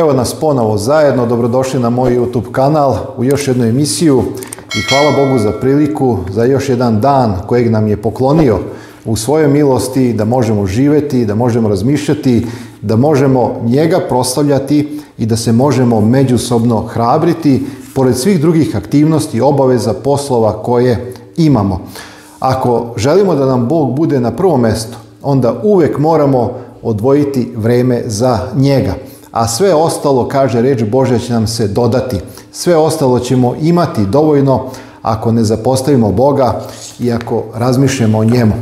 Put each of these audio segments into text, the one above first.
Evo nas ponovo zajedno, dobrodošli na moj YouTube kanal u još jednu emisiju i hvala Bogu za priliku, za još jedan dan kojeg nam je poklonio u svojoj milosti, da možemo živjeti, da možemo razmišljati, da možemo njega proslavljati i da se možemo međusobno hrabriti pored svih drugih aktivnosti, obaveza, poslova koje imamo. Ako želimo da nam Bog bude na prvom mjestu, onda uvijek moramo odvojiti vreme za njega a sve ostalo, kaže reč Božja, će nam se dodati. Sve ostalo ćemo imati dovoljno ako ne zapostavimo Boga i ako razmišljamo o njemu.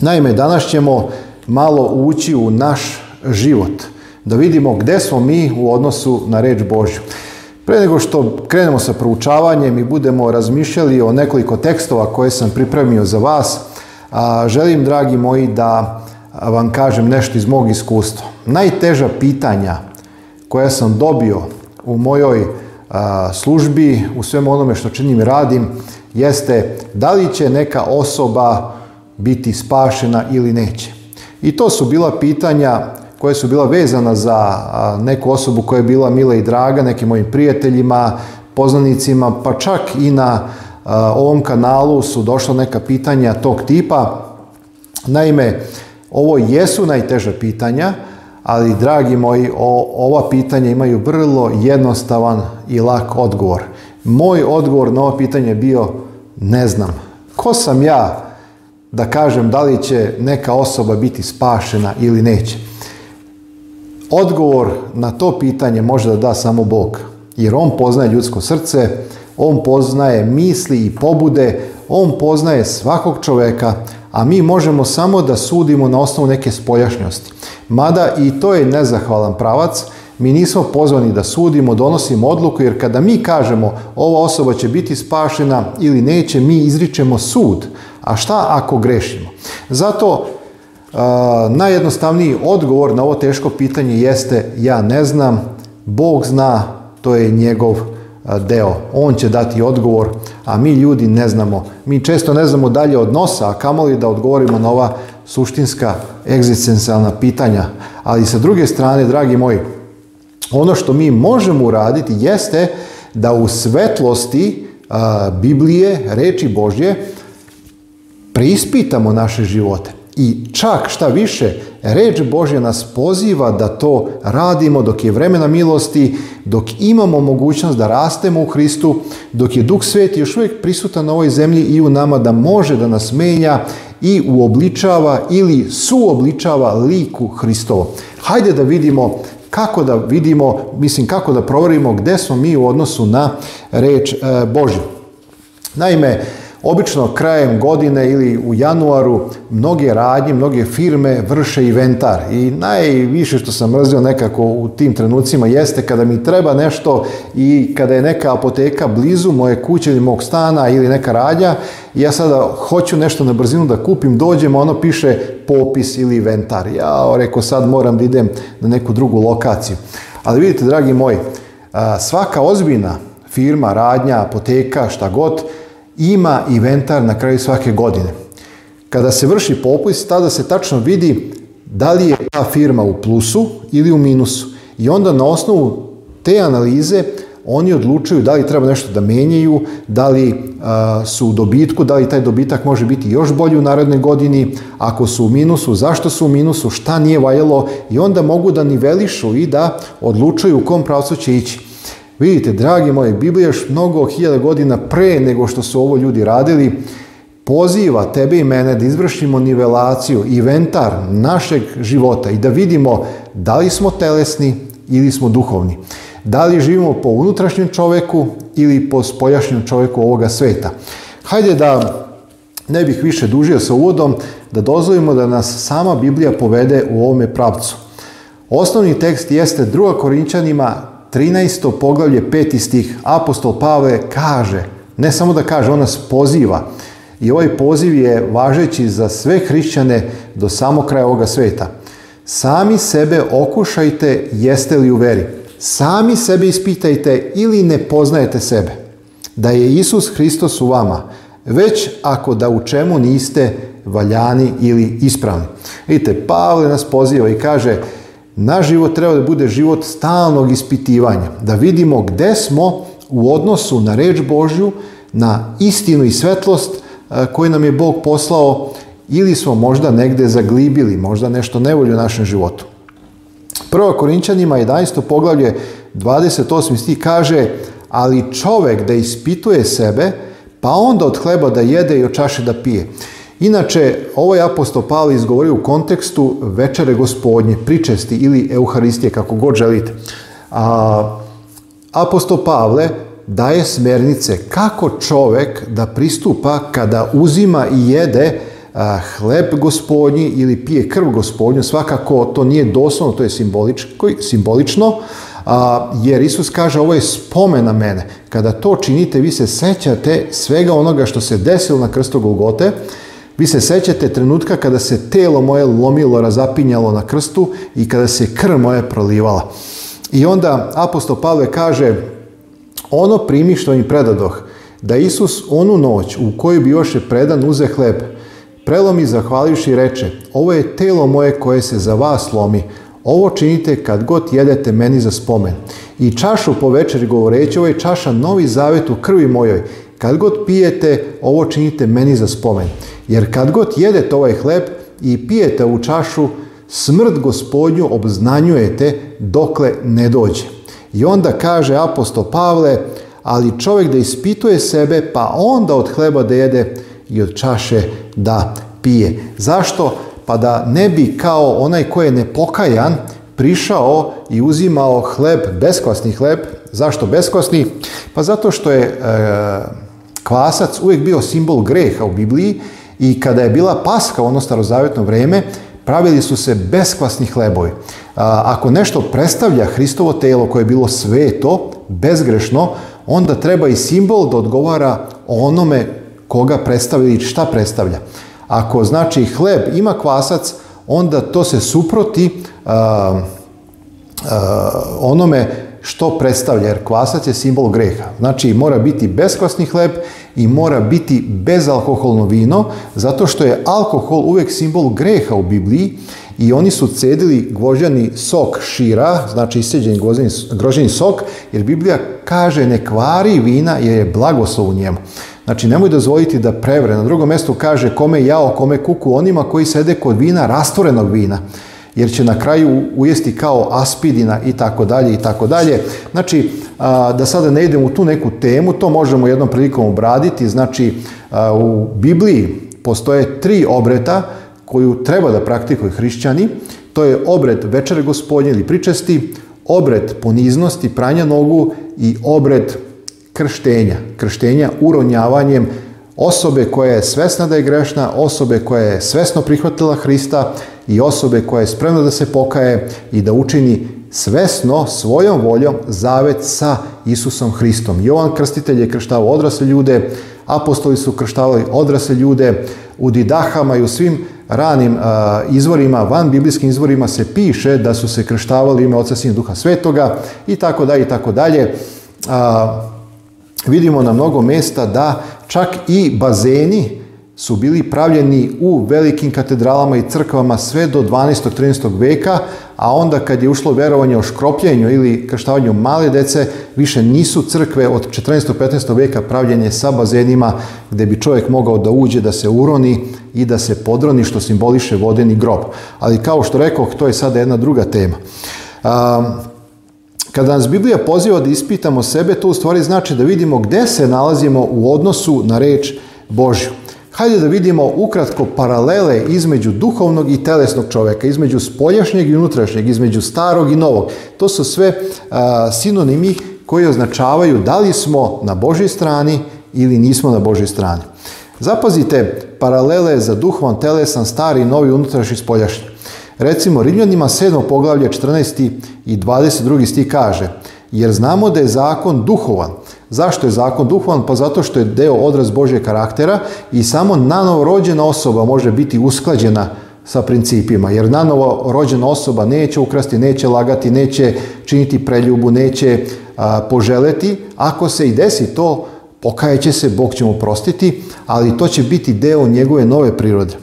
Naime, danas ćemo malo ući u naš život, da vidimo gdje smo mi u odnosu na reč Božju. Pre nego što krenemo sa proučavanjem i budemo razmišljali o nekoliko tekstova koje sam pripremio za vas, želim, dragi moji, da vam kažem nešto iz mog iskustva. Najteža pitanja koja sam dobio u mojoj službi, u svemu onome što činim i radim, jeste da li će neka osoba biti spašena ili neće. I to su bila pitanja koje su bila vezana za neku osobu koja je bila mila i draga, nekim mojim prijateljima, poznanicima, pa čak i na ovom kanalu su došla neka pitanja tog tipa. Naime, ovo jesu najteža pitanja, ali dragi moji, o, ova pitanja imaju vrlo jednostavan i lak odgovor. Moj odgovor na ovo pitanje je bio ne znam. Ko sam ja da kažem da li će neka osoba biti spašena ili neće? Odgovor na to pitanje može da da samo Bog, jer On poznaje ljudsko srce, On poznaje misli i pobude, On poznaje svakog čovjeka a mi možemo samo da sudimo na osnovu neke spoljašnjosti. Mada i to je nezahvalan pravac, mi nismo pozvani da sudimo, donosimo odluku, jer kada mi kažemo ova osoba će biti spašena ili neće, mi izričemo sud. A šta ako grešimo? Zato najjednostavniji odgovor na ovo teško pitanje jeste ja ne znam, Bog zna, to je njegov deo. On će dati odgovor, a mi ljudi ne znamo. Mi često ne znamo dalje od nosa, a kamoli da odgovorimo na ova suštinska, egzistencijalna pitanja. Ali sa druge strane, dragi moji, ono što mi možemo uraditi jeste da u svetlosti Biblije, reči Božje, preispitamo naše živote. I čak šta više, Reč Božja nas poziva da to radimo dok je vremena milosti, dok imamo mogućnost da rastemo u Hristu, dok je Duh Sveti još uvijek prisutan na ovoj zemlji i u nama da može da nas menja i uobličava ili suobličava liku Hristovo. Hajde da vidimo kako da vidimo, mislim kako da provjerimo gdje smo mi u odnosu na reč e, Božju. Naime, Obično krajem godine ili u januaru mnoge radnje, mnoge firme vrše inventar i najviše što sam mrzio nekako u tim trenucima jeste kada mi treba nešto i kada je neka apoteka blizu moje kuće ili mog stana ili neka radnja ja sada hoću nešto na brzinu da kupim, dođem, ono piše popis ili inventar. Ja reko sad moram da idem na neku drugu lokaciju. Ali vidite, dragi moji, svaka ozbiljna firma, radnja, apoteka, šta god, ima inventar na kraju svake godine. Kada se vrši popis, tada se tačno vidi da li je ta firma u plusu ili u minusu. I onda na osnovu te analize oni odlučuju da li treba nešto da menjaju, da li su u dobitku, da li taj dobitak može biti još bolji u narednoj godini, ako su u minusu, zašto su u minusu, šta nije valjalo i onda mogu da nivelišu i da odlučuju u kom pravcu će ići. Vidite, dragi moji, Biblija još mnogo hiljada godina pre nego što su ovo ljudi radili, poziva tebe i mene da izvršimo nivelaciju, inventar našeg života i da vidimo da li smo telesni ili smo duhovni. Da li živimo po unutrašnjem čoveku ili po spoljašnjem čoveku ovoga sveta. Hajde da ne bih više dužio sa uvodom, da dozvolimo da nas sama Biblija povede u ovome pravcu. Osnovni tekst jeste 2 Korinčanima 13. poglavlje 5. stih, apostol Pavle kaže, ne samo da kaže, on nas poziva. I ovaj poziv je važeći za sve hrišćane do samo kraja ovoga sveta. Sami sebe okušajte jeste li u veri. Sami sebe ispitajte ili ne poznajete sebe. Da je Isus Hristos u vama, već ako da u čemu niste valjani ili ispravni. Vidite, Pavle nas poziva i kaže, naš život treba da bude život stalnog ispitivanja, da vidimo gde smo u odnosu na reč Božju, na istinu i svetlost e, koju nam je Bog poslao ili smo možda negde zaglibili, možda nešto nevolju u našem životu. Prvo Korinčanima 11. poglavlje 28. stih kaže ali čovek da ispituje sebe, pa onda od hleba da jede i od čaše da pije. Inače, ovaj apostol Pavle izgovorio u kontekstu večere gospodnje, pričesti ili euharistije, kako god želite. A, apostol Pavle daje smernice kako čovek da pristupa kada uzima i jede hleb gospodnji ili pije krv gospodnju. Svakako to nije doslovno, to je simbolično, jer Isus kaže ovo je spomen na mene. Kada to činite, vi se sećate svega onoga što se desilo na krstu Golgote, vi se sećate trenutka kada se telo moje lomilo, razapinjalo na krstu i kada se krv moje prolivala. I onda apostol Pavle kaže, ono primi što im predadoh, da Isus onu noć u kojoj bi još je predan uze hleb, prelomi zahvaljuši reče, ovo je telo moje koje se za vas lomi, ovo činite kad god jedete meni za spomen. I čašu po večeri govoreći, ovo je čaša novi zavet u krvi mojoj. Kad god pijete, ovo činite meni za spomen. Jer kad god jedete ovaj hleb i pijete u čašu, smrt gospodnju obznanjujete dokle ne dođe. I onda kaže apostol Pavle, ali čovjek da ispituje sebe, pa onda od hleba da jede i od čaše da pije. Zašto? Pa da ne bi kao onaj koji je nepokajan prišao i uzimao hleb, beskvasni hleb. Zašto beskvasni? Pa zato što je... E, Kvasac uvijek bio simbol greha u Bibliji i kada je bila paska, ono starozavjetno vrijeme, pravili su se beskvasni hlebovi. Ako nešto predstavlja Hristovo telo koje je bilo sveto, bezgrešno, onda treba i simbol da odgovara onome koga predstavlja i šta predstavlja. Ako znači hleb ima kvasac, onda to se suproti onome što predstavlja, jer kvasac je simbol greha. Znači, mora biti beskvasni hleb i mora biti bezalkoholno vino, zato što je alkohol uvijek simbol greha u Bibliji i oni su cedili gvožđani sok šira, znači isjeđeni groženi sok, jer Biblija kaže ne kvari vina jer je blagoslov u njemu. Znači, nemoj dozvoliti da prevre. Na drugom mjestu kaže kome jao, kome kuku, onima koji sede kod vina, rastvorenog vina jer će na kraju ujesti kao aspidina i tako dalje i tako dalje. Znači, da sada ne idemo u tu neku temu, to možemo jednom prilikom obraditi. Znači, u Bibliji postoje tri obreta koju treba da praktikuje hrišćani. To je obred večere gospodnje ili pričesti, obred poniznosti, pranja nogu i obred krštenja. Krštenja uronjavanjem osobe koja je svesna da je grešna, osobe koja je svesno prihvatila Hrista i osobe koja je spremna da se pokaje i da učini svesno svojom voljom zavet sa Isusom Hristom. Jovan Krstitelj je krštavao odrasle ljude, apostoli su krštavali odrasle ljude, u Didahama i u svim ranim izvorima, van biblijskim izvorima se piše da su se krštavali ime Oca Sina Duha Svetoga i tako dalje i tako dalje vidimo na mnogo mjesta da čak i bazeni su bili pravljeni u velikim katedralama i crkvama sve do 12. 13. veka, a onda kad je ušlo vjerovanje o škropljenju ili krštavanju male dece, više nisu crkve od 14. 15. veka pravljenje sa bazenima gdje bi čovjek mogao da uđe, da se uroni i da se podroni što simboliše vodeni grob. Ali kao što rekoh, to je sada jedna druga tema. Kada nas Biblija poziva da ispitamo sebe, to u stvari znači da vidimo gdje se nalazimo u odnosu na reč Božju. Hajde da vidimo ukratko paralele između duhovnog i telesnog čovjeka, između spoljašnjeg i unutrašnjeg, između starog i novog. To su sve sinonimi koji označavaju da li smo na Božoj strani ili nismo na Božoj strani. Zapazite paralele za duhovan, telesan, stari, novi, unutrašnji, spoljašnji. Recimo, Rimljanima 7. poglavlje 14. i 22. sti kaže jer znamo da je zakon duhovan. Zašto je zakon duhovan? Pa zato što je deo odraz Božje karaktera i samo nanovo rođena osoba može biti usklađena sa principima, jer nanovo rođena osoba neće ukrasti, neće lagati, neće činiti preljubu, neće a, poželeti. Ako se i desi to, pokajeće se, Bog će mu prostiti, ali to će biti deo njegove nove prirode.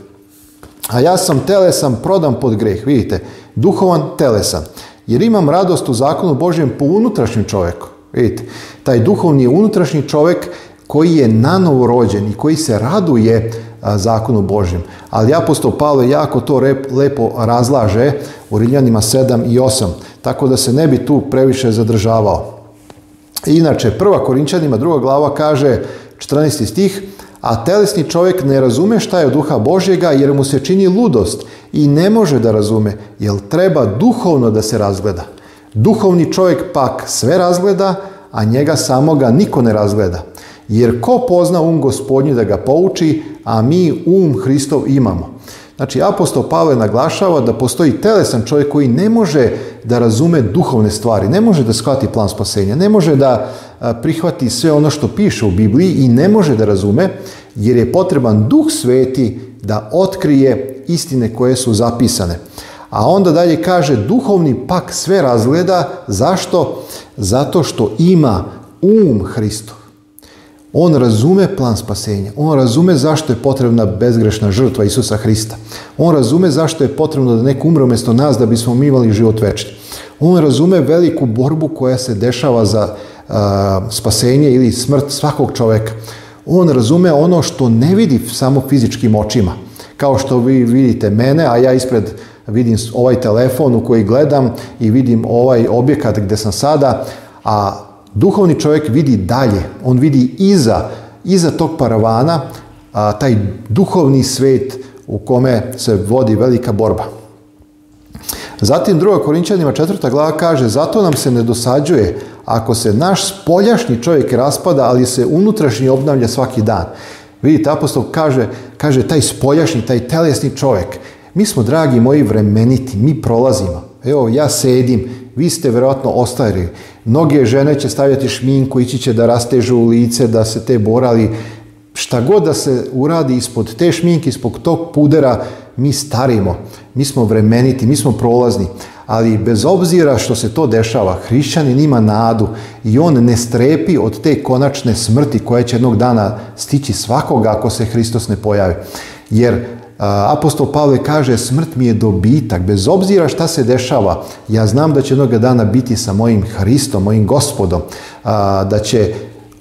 A ja sam telesan, prodan pod greh. Vidite, duhovan, telesan. Jer imam radost u zakonu Božjem po unutrašnjem čovjeku. Vidite, taj duhovni je unutrašnji čovjek koji je nanovo rođen i koji se raduje zakonu Božjem. Ali apostol Pavle jako to lepo razlaže u Riljanima 7 i 8, tako da se ne bi tu previše zadržavao. Inače, prva Korinčanima, druga glava kaže, 14. stih, a telesni čovjek ne razume šta je od duha Božjega jer mu se čini ludost i ne može da razume, jer treba duhovno da se razgleda. Duhovni čovjek pak sve razgleda, a njega samoga niko ne razgleda. Jer ko pozna um gospodnji da ga pouči, a mi um Hristov imamo. Znači, apostol Pavle naglašava da postoji telesan čovjek koji ne može da razume duhovne stvari, ne može da shvati plan spasenja, ne može da prihvati sve ono što piše u Bibliji i ne može da razume, jer je potreban duh sveti da otkrije istine koje su zapisane. A onda dalje kaže, duhovni pak sve razgleda, zašto? Zato što ima um Hristo. On razume plan spasenja. On razume zašto je potrebna bezgrešna žrtva Isusa Hrista. On razume zašto je potrebno da neko umre umjesto nas da bismo mi imali život večni. On razume veliku borbu koja se dešava za spasenje ili smrt svakog čovjeka. On razume ono što ne vidi samo fizičkim očima. Kao što vi vidite mene, a ja ispred vidim ovaj telefon u koji gledam i vidim ovaj objekat gdje sam sada, a duhovni čovjek vidi dalje, on vidi iza, iza tog paravana a, taj duhovni svet u kome se vodi velika borba. Zatim 2. Korinčanima 4. glava kaže Zato nam se ne dosađuje ako se naš spoljašnji čovjek raspada, ali se unutrašnji obnavlja svaki dan. Vidite, apostol kaže, kaže taj spoljašnji, taj telesni čovjek. Mi smo, dragi moji, vremeniti, mi prolazimo. Evo, ja sedim, vi ste vjerojatno ostajali. Mnoge žene će stavljati šminku, ići će da rastežu u lice, da se te borali. Šta god da se uradi ispod te šminke, ispod tog pudera, mi starimo. Mi smo vremeniti, mi smo prolazni. Ali bez obzira što se to dešava, hrišćanin ima nadu i on ne strepi od te konačne smrti koja će jednog dana stići svakoga ako se Hristos ne pojavi. Jer Apostol Pavle kaže smrt mi je dobitak, bez obzira šta se dešava, ja znam da će jednoga dana biti sa mojim Hristom, mojim gospodom, da će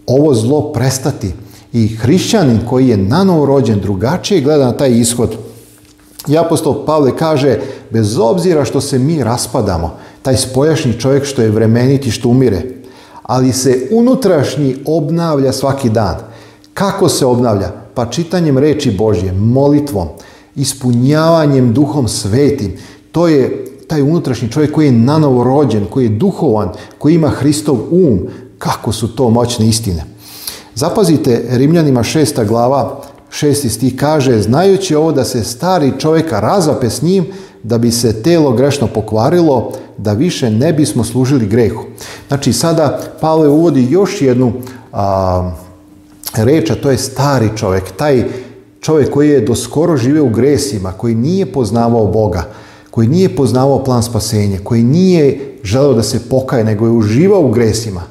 ovo zlo prestati. I hrišćanin koji je nanovo rođen drugačije gleda na taj ishod. I apostol Pavle kaže, bez obzira što se mi raspadamo, taj spojašnji čovjek što je vremeniti, što umire, ali se unutrašnji obnavlja svaki dan. Kako se obnavlja? pa čitanjem reči Božje, molitvom, ispunjavanjem duhom svetim, to je taj unutrašnji čovjek koji je nanovo rođen, koji je duhovan, koji ima Hristov um. Kako su to moćne istine. Zapazite, Rimljanima šesta glava, šesti stih kaže, znajući ovo da se stari čovjeka razape s njim, da bi se telo grešno pokvarilo, da više ne bismo služili grehu. Znači, sada Pavle uvodi još jednu reč, a to je stari čovjek, taj čovjek koji je doskoro živio u gresima, koji nije poznavao Boga, koji nije poznavao plan spasenja, koji nije želeo da se pokaje, nego je uživao u gresima.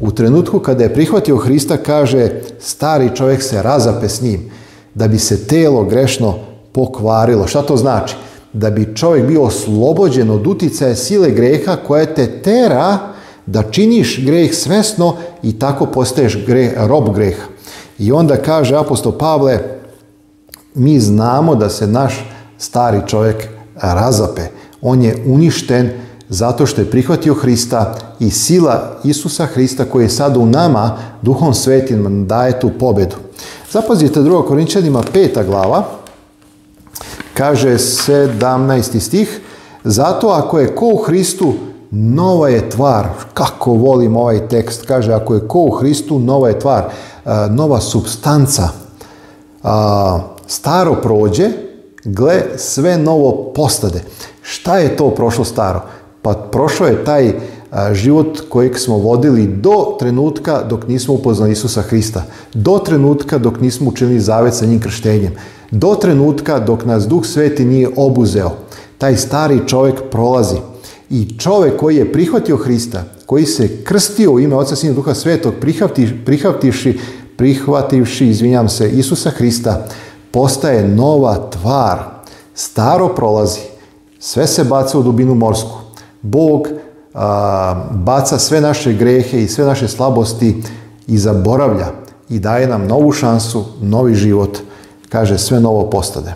U trenutku kada je prihvatio Hrista, kaže, stari čovjek se razape s njim, da bi se telo grešno pokvarilo. Šta to znači? Da bi čovjek bio oslobođen od uticaja sile greha koja te tera da činiš greh svesno i tako postaješ rob greha. I onda kaže apostol Pavle, mi znamo da se naš stari čovjek razape. On je uništen zato što je prihvatio Hrista i sila Isusa Hrista koji je sad u nama, Duhom Svetim, daje tu pobedu. Zapazite 2. Korinčanima 5. glava, kaže 17. stih, zato ako je ko u Hristu nova je tvar, kako volim ovaj tekst, kaže, ako je ko u Hristu, nova je tvar, e, nova substanca, e, staro prođe, gle, sve novo postade. Šta je to prošlo staro? Pa prošlo je taj e, život kojeg smo vodili do trenutka dok nismo upoznali Isusa Hrista, do trenutka dok nismo učinili zavet sa njim krštenjem, do trenutka dok nas Duh Sveti nije obuzeo. Taj stari čovjek prolazi. I čovjek koji je prihvatio Hrista, koji se krstio u ime Oca, Sina Duha Svetog, prihvativši, prihvativši, izvinjam se, Isusa Hrista, postaje nova tvar. Staro prolazi. Sve se baca u dubinu morsku. Bog baca sve naše grehe i sve naše slabosti i zaboravlja i daje nam novu šansu, novi život. Kaže, sve novo postade.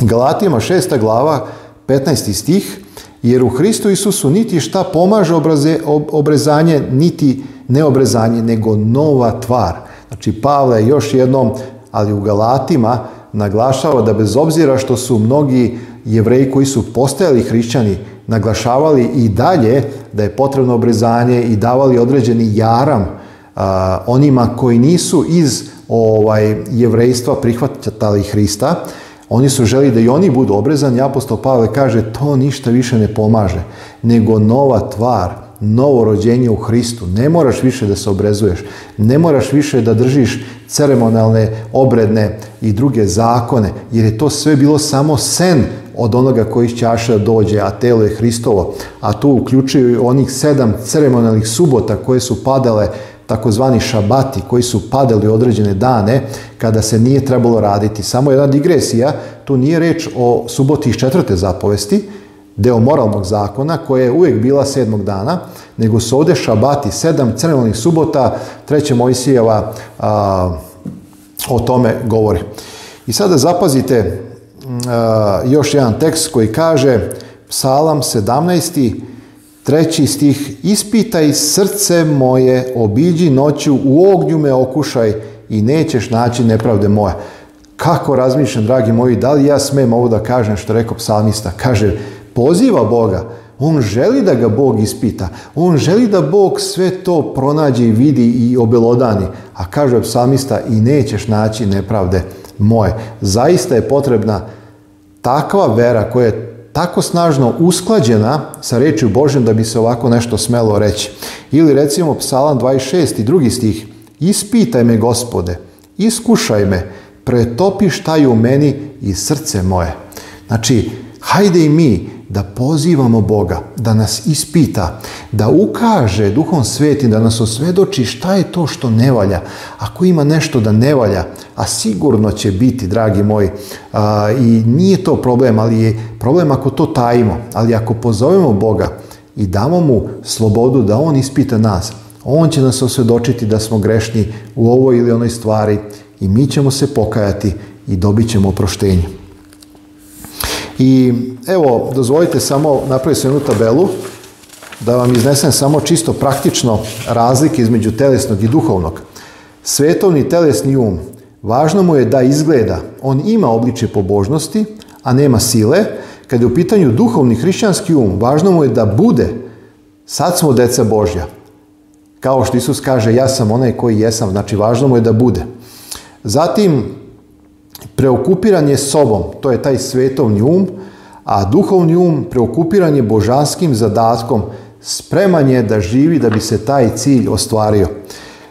Galatijama šesta glava, 15. stih, jer u Hristu Isusu niti šta pomaže obraze, obrezanje, niti neobrezanje, nego nova tvar. Znači, Pavle još jednom, ali u Galatima, naglašava da bez obzira što su mnogi jevreji koji su postajali hrišćani, naglašavali i dalje da je potrebno obrezanje i davali određeni jaram onima koji nisu iz ovaj, jevrejstva prihvatali Hrista, oni su želi da i oni budu obrezani. Apostol Pavle kaže to ništa više ne pomaže, nego nova tvar, novo rođenje u Hristu. Ne moraš više da se obrezuješ, ne moraš više da držiš ceremonalne, obredne i druge zakone, jer je to sve bilo samo sen od onoga koji iz dođe, a telo je Hristovo. A tu uključuju onih sedam ceremonalnih subota koje su padale takozvani šabati koji su padali određene dane kada se nije trebalo raditi. Samo jedna digresija, tu nije reč o suboti iz četvrte zapovesti, deo moralnog zakona koja je uvijek bila sedmog dana, nego su ovdje šabati, sedam crvenih subota, treće Mojsijeva o tome govori. I sada zapazite još jedan tekst koji kaže Psalam 17. Treći stih, ispitaj srce moje, obiđi noću, u ognju me okušaj i nećeš naći nepravde moje. Kako razmišljam, dragi moji, da li ja smem ovo da kažem što rekao psalmista? Kaže, poziva Boga, on želi da ga Bog ispita, on želi da Bog sve to pronađe i vidi i obelodani, a kaže psalmista i nećeš naći nepravde moje. Zaista je potrebna takva vera koja je tako snažno usklađena sa rečju Božjom da bi se ovako nešto smelo reći. Ili recimo psalam 26 i drugi stih. Ispitaj me, gospode, iskušaj me, pretopi šta je u meni i srce moje. Znači, hajde i mi da pozivamo Boga, da nas ispita, da ukaže Duhom Svetim, da nas osvedoči šta je to što ne valja. Ako ima nešto da ne valja, a sigurno će biti, dragi moji, i nije to problem, ali je problem ako to tajimo, ali ako pozovemo Boga i damo mu slobodu da on ispita nas, on će nas osvjedočiti da smo grešni u ovoj ili onoj stvari i mi ćemo se pokajati i dobit ćemo oproštenje. I evo, dozvolite samo napraviti se jednu tabelu da vam iznesem samo čisto praktično razlike između telesnog i duhovnog. Svetovni telesni um Važno mu je da izgleda. On ima obličje pobožnosti, a nema sile. Kad je u pitanju duhovni hrišćanski um, važno mu je da bude. Sad smo deca Božja. Kao što Isus kaže, ja sam onaj koji jesam. Znači, važno mu je da bude. Zatim, preokupiran je sobom. To je taj svetovni um. A duhovni um preokupiran je božanskim zadatkom. Spreman je da živi da bi se taj cilj ostvario.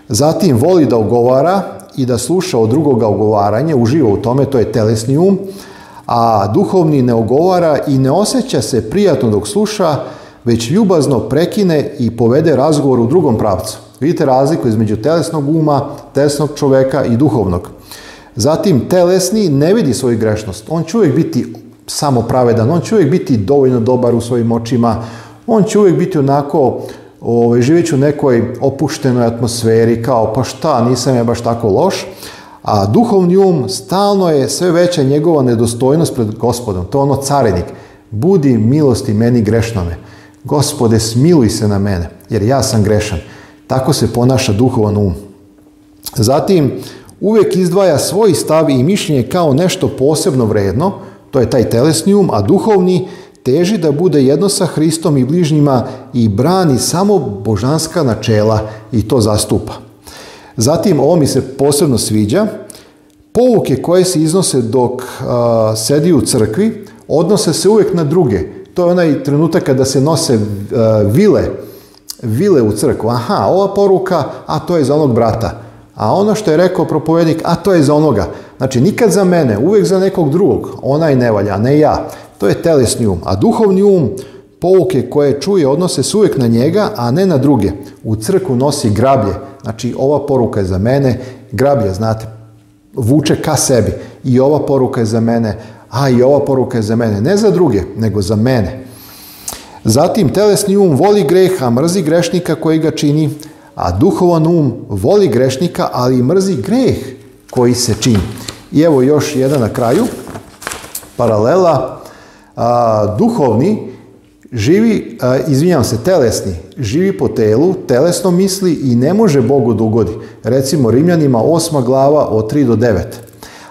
Zatim, voli da ugovara i da sluša od drugoga ogovaranje, uživa u tome, to je telesni um, a duhovni ne ogovara i ne osjeća se prijatno dok sluša, već ljubazno prekine i povede razgovor u drugom pravcu. Vidite razliku između telesnog uma, telesnog čoveka i duhovnog. Zatim, telesni ne vidi svoju grešnost. On će uvijek biti samopravedan, on će uvijek biti dovoljno dobar u svojim očima, on će uvijek biti onako ovaj, živit u nekoj opuštenoj atmosferi, kao pa šta, nisam ja baš tako loš, a duhovni um stalno je sve veća njegova nedostojnost pred gospodom. To je ono carenik Budi milosti meni grešnome. Gospode, smiluj se na mene, jer ja sam grešan. Tako se ponaša duhovan um. Zatim, uvijek izdvaja svoj stav i mišljenje kao nešto posebno vredno, to je taj telesni um, a duhovni teži da bude jedno sa Hristom i bližnjima i brani samo božanska načela i to zastupa. Zatim, ovo mi se posebno sviđa, pouke koje se iznose dok a, sedi u crkvi odnose se uvijek na druge. To je onaj trenutak kada se nose vile, vile u crkvu. Aha, ova poruka, a to je za onog brata. A ono što je rekao propovjednik, a to je za onoga. Znači, nikad za mene, uvijek za nekog drugog. Onaj ne valja, ne ja. To je telesni um, a duhovni um pouke koje čuje odnose se uvijek na njega, a ne na druge. U crku nosi grablje, znači ova poruka je za mene, grablje, znate, vuče ka sebi. I ova poruka je za mene, a i ova poruka je za mene. Ne za druge, nego za mene. Zatim, telesni um voli greha a mrzi grešnika koji ga čini, a duhovan um voli grešnika, ali mrzi greh koji se čini. I evo još jedan na kraju, paralela, a, duhovni živi, izvinjam se, telesni, živi po telu, telesno misli i ne može Bogu da Recimo Rimljanima osma glava od 3 do 9.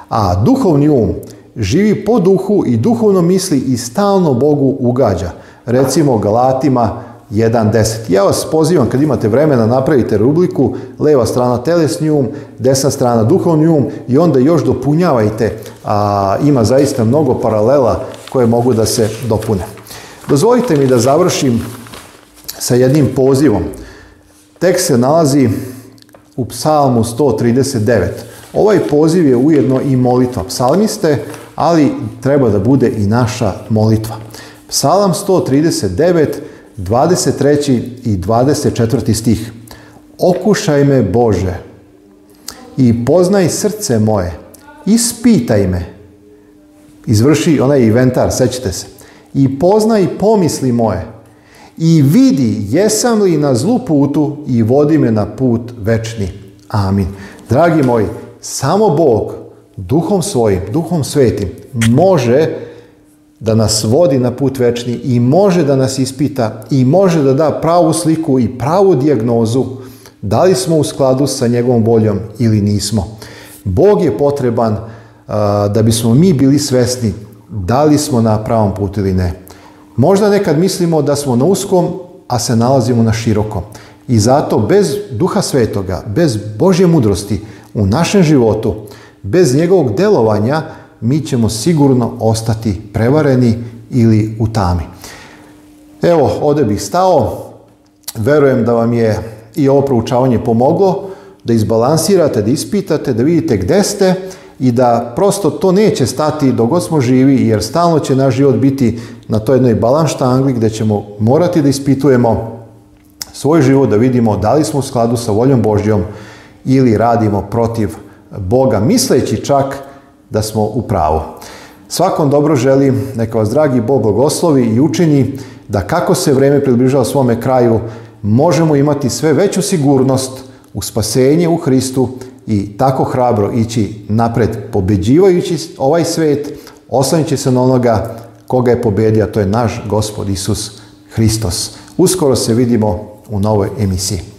A duhovni um živi po duhu i duhovno misli i stalno Bogu ugađa. Recimo Galatima 1.10. Ja vas pozivam kad imate vremena napravite rubriku leva strana telesni um, desna strana duhovni um i onda još dopunjavajte. A, ima zaista mnogo paralela koje mogu da se dopune. Dozvolite mi da završim sa jednim pozivom. Tekst se nalazi u psalmu 139. Ovaj poziv je ujedno i molitva psalmiste, ali treba da bude i naša molitva. Psalam 139, 23. i 24. stih. Okušaj me Bože i poznaj srce moje, ispitaj me izvrši onaj inventar, sećate se. I poznaj i pomisli moje. I vidi jesam li na zlu putu i vodi me na put večni. Amin. Dragi moji, samo Bog duhom svojim, duhom svetim može da nas vodi na put večni i može da nas ispita i može da da pravu sliku i pravu dijagnozu da li smo u skladu sa njegovom voljom ili nismo. Bog je potreban da bismo mi bili svesni da li smo na pravom putu ili ne. Možda nekad mislimo da smo na uskom, a se nalazimo na širokom. I zato bez duha svetoga, bez Božje mudrosti u našem životu, bez njegovog delovanja, mi ćemo sigurno ostati prevareni ili u tami. Evo, ovdje bih stao. Verujem da vam je i ovo proučavanje pomoglo, da izbalansirate, da ispitate, da vidite gdje ste, i da prosto to neće stati dok god smo živi, jer stalno će naš život biti na toj jednoj balanštangli gdje ćemo morati da ispitujemo svoj život, da vidimo da li smo u skladu sa voljom Božjom ili radimo protiv Boga, misleći čak da smo u pravu. Svakom dobro želim, neka vas dragi Bog blagoslovi i učini da kako se vreme približava svome kraju, možemo imati sve veću sigurnost u spasenje u Hristu i tako hrabro ići napred pobeđivajući ovaj svet, oslanjući se na onoga koga je pobedio, to je naš gospod Isus Hristos. Uskoro se vidimo u novoj emisiji.